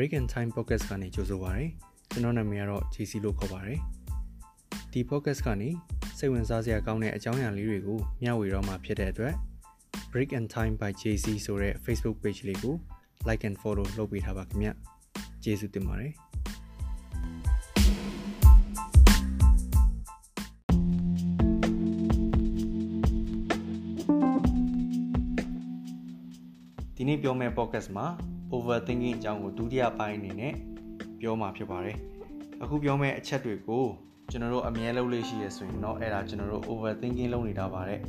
Break and Time Podcast ကနေကြိုဆိုပါရစေ။ကျွန်တော်နာမည်ကတော့ JC လို့ခေါ်ပါရစေ။ဒီ podcast ကနေစိတ်ဝင်စားစရာကောင်းတဲ့အကြောင်းအရာလေးတွေကိုမျှဝေတော့မှာဖြစ်တဲ့အတွက် Break and Time by JC ဆိုတဲ့ Facebook page လေးကို like and follow လုပ်ပေးထားပါခင်ဗျ။ကျေးဇူးတင်ပါတယ်။ဒီနေ့ပြောမယ့် podcast မှာ overthinking အကြောင်းကိုဒုတိယပိုင်းအနေနဲ့ပြောမှာဖြစ်ပါတယ်။အခုပြောမယ့်အချက်တွေကိုကျွန်တော်တို့အမြဲလုပ်လို့ရှိရဆိုရင်တော့အဲ့ဒါကျွန်တော်တို့ overthinking လုပ်နေတာပါတဲ့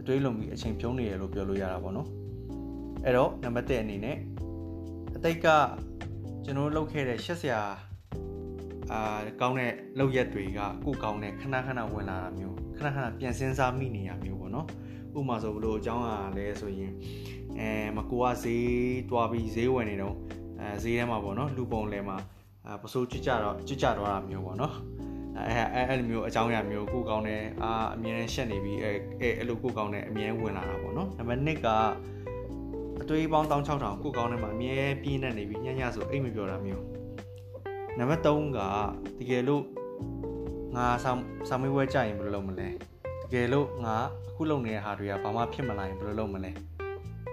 အတွေးလုံးပြီးအချိန်ဖြုံးနေရလို့ပြောလို့ရတာပေါ့နော်။အဲ့တော့နံပါတ်1အနေနဲ့အတိတ်ကကျွန်တော်တို့လုပ်ခဲ့တဲ့ရှက်စရာအာကောင်းတဲ့လောက်ရက်တွေကကိုကောင်းတဲ့ခဏခဏဝင်လာတာမျိုးခဏခဏပြန်စင်းစားမိနေရမျိုးပေါ့နော် ဥပမာဆိုဘလို့အကြောင်းကလည်းဆိုရင်အဲမကိုကဈေးတွားပြီးဈေးဝယ်နေတော့အဲဈေးထဲမှာပေါ့နော်လူပုံလဲမှာပစိုးကြွကြတော့ကြွကြတော့တာမျိုးပေါ့နော်အဲအဲအဲ့လိုမျိုးအကြောင်းအရာမျိုးကိုကောင်းတဲ့အာအမြဲတမ်းရှက်နေပြီးအဲအဲအဲ့လိုကိုကောင်းတဲ့အမြဲဝင်လာတာပေါ့နော်နံပါတ်1ကအတွေးပေါင်း16000ကိုကောင်းတဲ့မှာအမြဲပြင်းနေနေပြီးညညဆိုအိတ်မပြောတာမျိုးနံပါတ်3ကတကယ်လို့ငါစာစာမေးပွဲကြရင်ဘယ်လိုလုပ်မလဲ တကယ်လို့ငါအခုလုပ်နေတဲ့ဟာတွေကဘာမှဖြစ်မလာရင်ဘယ်လိုလုပ်မလဲ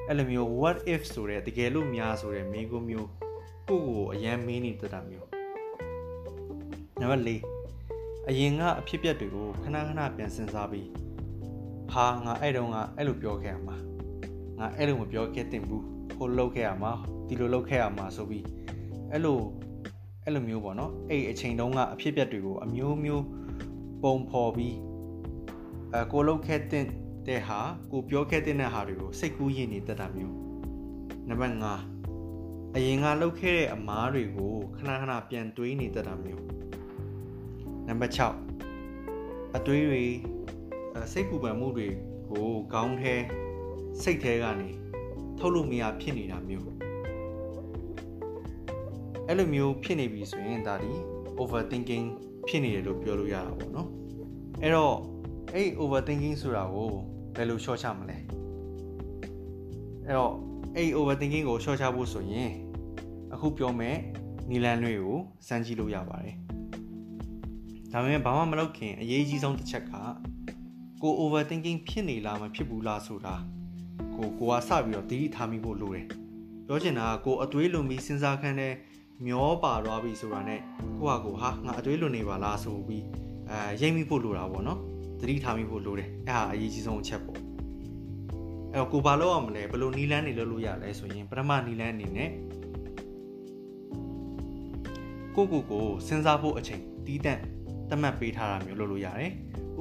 အဲ့လိုမျိုး what if ဆိုတဲ့တကယ်လို့များဆိုတဲ့မိကုမျိုးကိုကိုအရန်မင်းနေတတ်တာမျိုးနံပါတ်4အရင်ကအဖြစ်အပျက်တွေကိုခဏခဏပြန်စဉ်းစားပြီးဟာငါအဲ့တုန်းကအဲ့လိုပြောခဲ့ရမှာငါအဲ့လိုမပြောခဲ့တင်ဘူးဟိုလုပ်ခဲ့ရမှာဒီလိုလုပ်ခဲ့ရမှာဆိုပြီးအဲ့လိုအဲ့လိုမျိုးပေါ့နော်အဲ့အချိန်တုန်းကအဖြစ်အပျက်တွေကိုအမျိုးမျိုးပုံဖော်ပြီး အဲကိုလုပ်ခဲ့တဲ့တဲ့ဟာကိုပြောခဲ့တဲ့ဟာတွေကိုစိတ်ကူးရင်နေတတ်တာမျိုးနံပါတ်5အရင်ကလုပ်ခဲ့တဲ့အမားတွေကိုခဏခဏပြန်တွေးနေတတ်တာမျိုးနံပါတ်6အတွေးတွေစိတ်ပူပန်မှုတွေကိုခေါင်းထဲစိတ်ထဲကနေထုတ်လို့မရဖြစ်နေတာမျိုးအဲ့လိုမျိုးဖြစ်နေပြီဆိုရင်ဒါဒီ overthinking ဖြစ်နေတယ်လို့ပြောလို့ရတာပေါ့နော်အဲ့တော့ အဲ့ overthinking ဆိုတာကိုဘယ်လို short ချမလဲအဲ့တော့အဲ့ overthinking ကို short ချဖို့ဆိုရင်အခုပြောမယ်နီလန်တွေကိုစမ်းကြည့်လို့ရပါတယ်ဒါပေမဲ့ဘာမှမလုပ်ခင်အရေးကြီးဆုံးတစ်ချက်ကကို overthinking ဖြစ်နေလားမဖြစ်ဘူးလားဆိုတာကိုကိုကစပြီးတော့သတိထားမိဖို့လိုတယ်ပြောချင်တာကကိုအသွေးလွန်ပြီးစဉ်းစားခန်းတဲ့မျောပါသွားပြီဆိုတာနဲ့ကိုကကိုဟာငါအသွေးလွန်နေပါလားဆိုပြီးအဲရိပ်မိဖို့လိုတာပေါ့နော် သတိထားမိဖို့လိုတယ်အဲ့ဟာအရေးကြီးဆုံးအချက်ပေါ့အဲ့တော့ကိုဘာလုပ်ရမလဲဘယ်လိုနီလန်းနေလုပ်လို့ရလဲဆိုရင်ပထမနီလန်းအနေနဲ့ကိုကိုကိုစဉ်းစားဖို့အချိန်တီးတန့်သတ်မှတ်ပေးထားတာမျိုးလုပ်လို့ရတယ်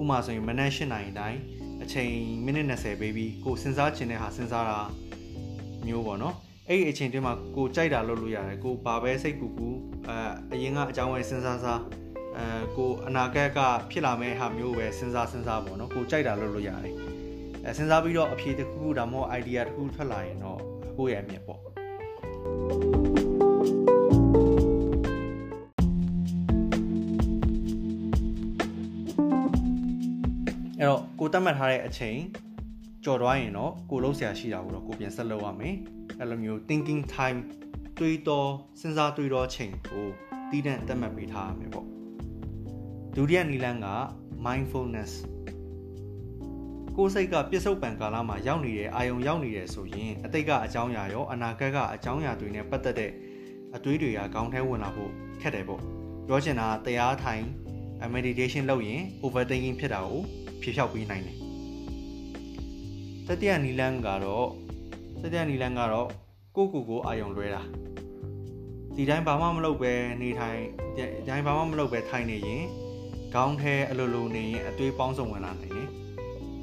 ဥပမာဆိုရင်မနက်၈နာရီတိုင်းအချိန်မိနစ်20ပေးပြီးကိုစဉ်းစားချင်တဲ့ဟာစဉ်းစားတာမျိုးပေါ့နော်အဲ့ဒီအချိန်တွင်းမှာကိုကြိုက်တာလုပ်လို့ရတယ်ကိုဘာပဲစိတ်ပူပူအဲအရင်ကအကြောင်းဝယ်စဉ်းစားစား အဲကိုအနာဂတ်ကဖြစ်လာမယ့်ဟာမျိုးပဲစဉ်းစားစဉ်းစားပေါ့နော်ကိုကြိုက်တာလုပ်လို့ရတယ်အဲစဉ်းစားပြီးတော့အဖြေတစ်ခုခုဒါမှမဟုတ် idea တစ်ခုထွက်လာရင်တော့ကိုယ့်ရဲ့အမြင်ပေါ့အဲ့တော့ကိုတတ်မှတ်ထားတဲ့အချိန်ကြော်သွားရင်တော့ကိုလုံးဆရာရှိတာကိုတော့ကိုပြန်ဆက်လုပ်ရမယ်အဲ့လိုမျိုး thinking time တွေးတော့စဉ်းစားတွေးတော့ချိန်ကိုတည်တံ့တတ်မှတ်ပေးထားရမယ်ပေါ့ ဒုတိယနည်းလမ်းက mindfulness ကိုယ်စိတ်ကပြစ္ဆုတ်ပံကာလမှာရောက်နေတဲ့အာယုံရောက်နေတယ်ဆိုရင်အတိတ်ကအကြောင်းအရာရောအနာဂတ်ကအကြောင်းအရာတွေနဲ့ပတ်သက်တဲ့အတွေးတွေကကောင်းထဲဝင်လာဖို့ခက်တယ်ပေါ့ပြောချင်တာတရားထိုင် meditation လုပ်ရင် overthinking ဖြစ်တာကိုဖြေလျှောက်ပေးနိုင်တယ်တတိယနီလန်းကတော့တတိယနီလန်းကတော့ကိုကိုကိုအာယုံလွဲတာဒီတိုင်းဘာမှမလုပ်ပဲနေထိုင်ဒီတိုင်းဘာမှမလုပ်ပဲထိုင်နေရင် ခေါင်းထဲအလိုလိုနေရင်အသွေးပေါင်းစုံဝင်လာနိုင်တယ်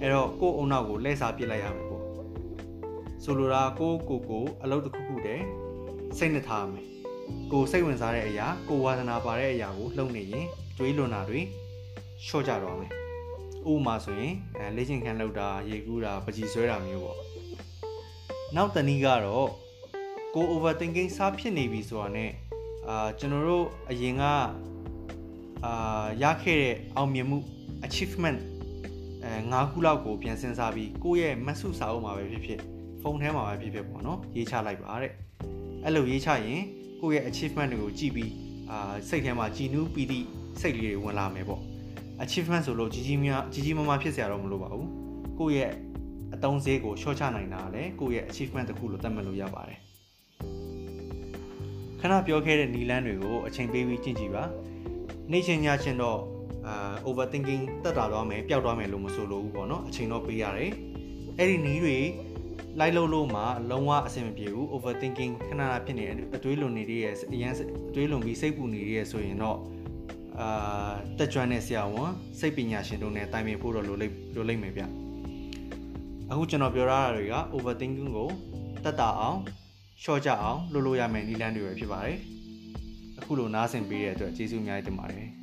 အဲ့တော့ကို့အုံနောက်ကိုလှည့်စားပစ်လိုက်ရမယ်ပေါ့ဆိုလိုတာကိုကိုကိုအလုပ်တစ်ခုခုတည်းစိတ်နဲ့ထားရမယ်ကိုစိတ်ဝင်စားတဲ့အရာကိုဝါသနာပါတဲ့အရာကိုလှုပ်နေရင်တွေးလွန်တာတွေလျှော့ကြတော့မယ်ဥပမာဆိုရင်အဲလေ့ကျင့်ခန်းလုပ်တာရေကူးတာပကြီးဆွဲတာမျိုးပေါ့နောက်တနည်းကတော့ကို overthinking စားဖြစ်နေပြီဆိုတာ ਨੇ အာကျွန်တော်တို့အရင်က အာရခဲ့တဲ့အောင်မြင်မှု achievement အဲ၅ခုလောက်ကိုပြန်စဉ်းစားပြီးကိုယ့်ရဲ့မတ်စုစာအုပ်မှာပဲဖြစ်ဖြစ်ဖုန်းထဲမှာပဲဖြစ်ဖြစ်ပေါ့နော်ရေးချလိုက်ပါတဲ့အဲ့လိုရေးချရင်ကိုယ့်ရဲ့ achievement တွေကိုကြည့်ပြီးအာစိတ်ထဲမှာကြည်နူးပီတိစိတ်လေးတွေဝင်လာမယ်ပေါ့ achievement ဆိုလို့ကြီးကြီးများကြီးကြီးမားမားဖြစ်စရာတော့မလိုပါဘူးကိုယ့်ရဲ့အတုံးဈေးကိုရှော့ချနိုင်တာလည်းကိုယ့်ရဲ့ achievement တစ်ခုလို့သတ်မှတ်လို့ရပါတယ်ခဏပြောခဲ့တဲ့နီလန်းတွေကိုအချိန်ပေးပြီးကြည့်ကြည့်ပါ နေ့ချင်းညချင်းတော့အာ overthinking တက်တာသွားမယ်ပျောက်သွားမယ်လို့မဆိုလို့ဘူးပေါ့နော်အချိန်တော့ပေးရတယ်အဲ့ဒီနီးတွေလိုက်လို့လို့မှလုံးဝအဆင်မပြေဘူး overthinking ခဏခဏဖြစ်နေအတွေးလွန်နေတဲ့အရန်အတွေးလွန်ပြီးစိတ်ပူနေရဆိုရင်တော့အာတက်ကြွတဲ့ဆရာဝန်စိတ်ပညာရှင်တို့နဲ့တိုင်ပင်ဖို့တော့လိုလိမ့်လိုလိမ့်မယ်ဗျအခုကျွန်တော်ပြောရတာတွေက overthinking ကိုတက်တာအောင်ရှော့ကြအောင်လုပ်လို့ရမယ်နည်းလမ်းတွေပဲဖြစ်ပါတယ် အခုလိုနားဆင်ပေးတဲ့အတွက်ကျေးဇူးအများကြီးတင်ပါတယ်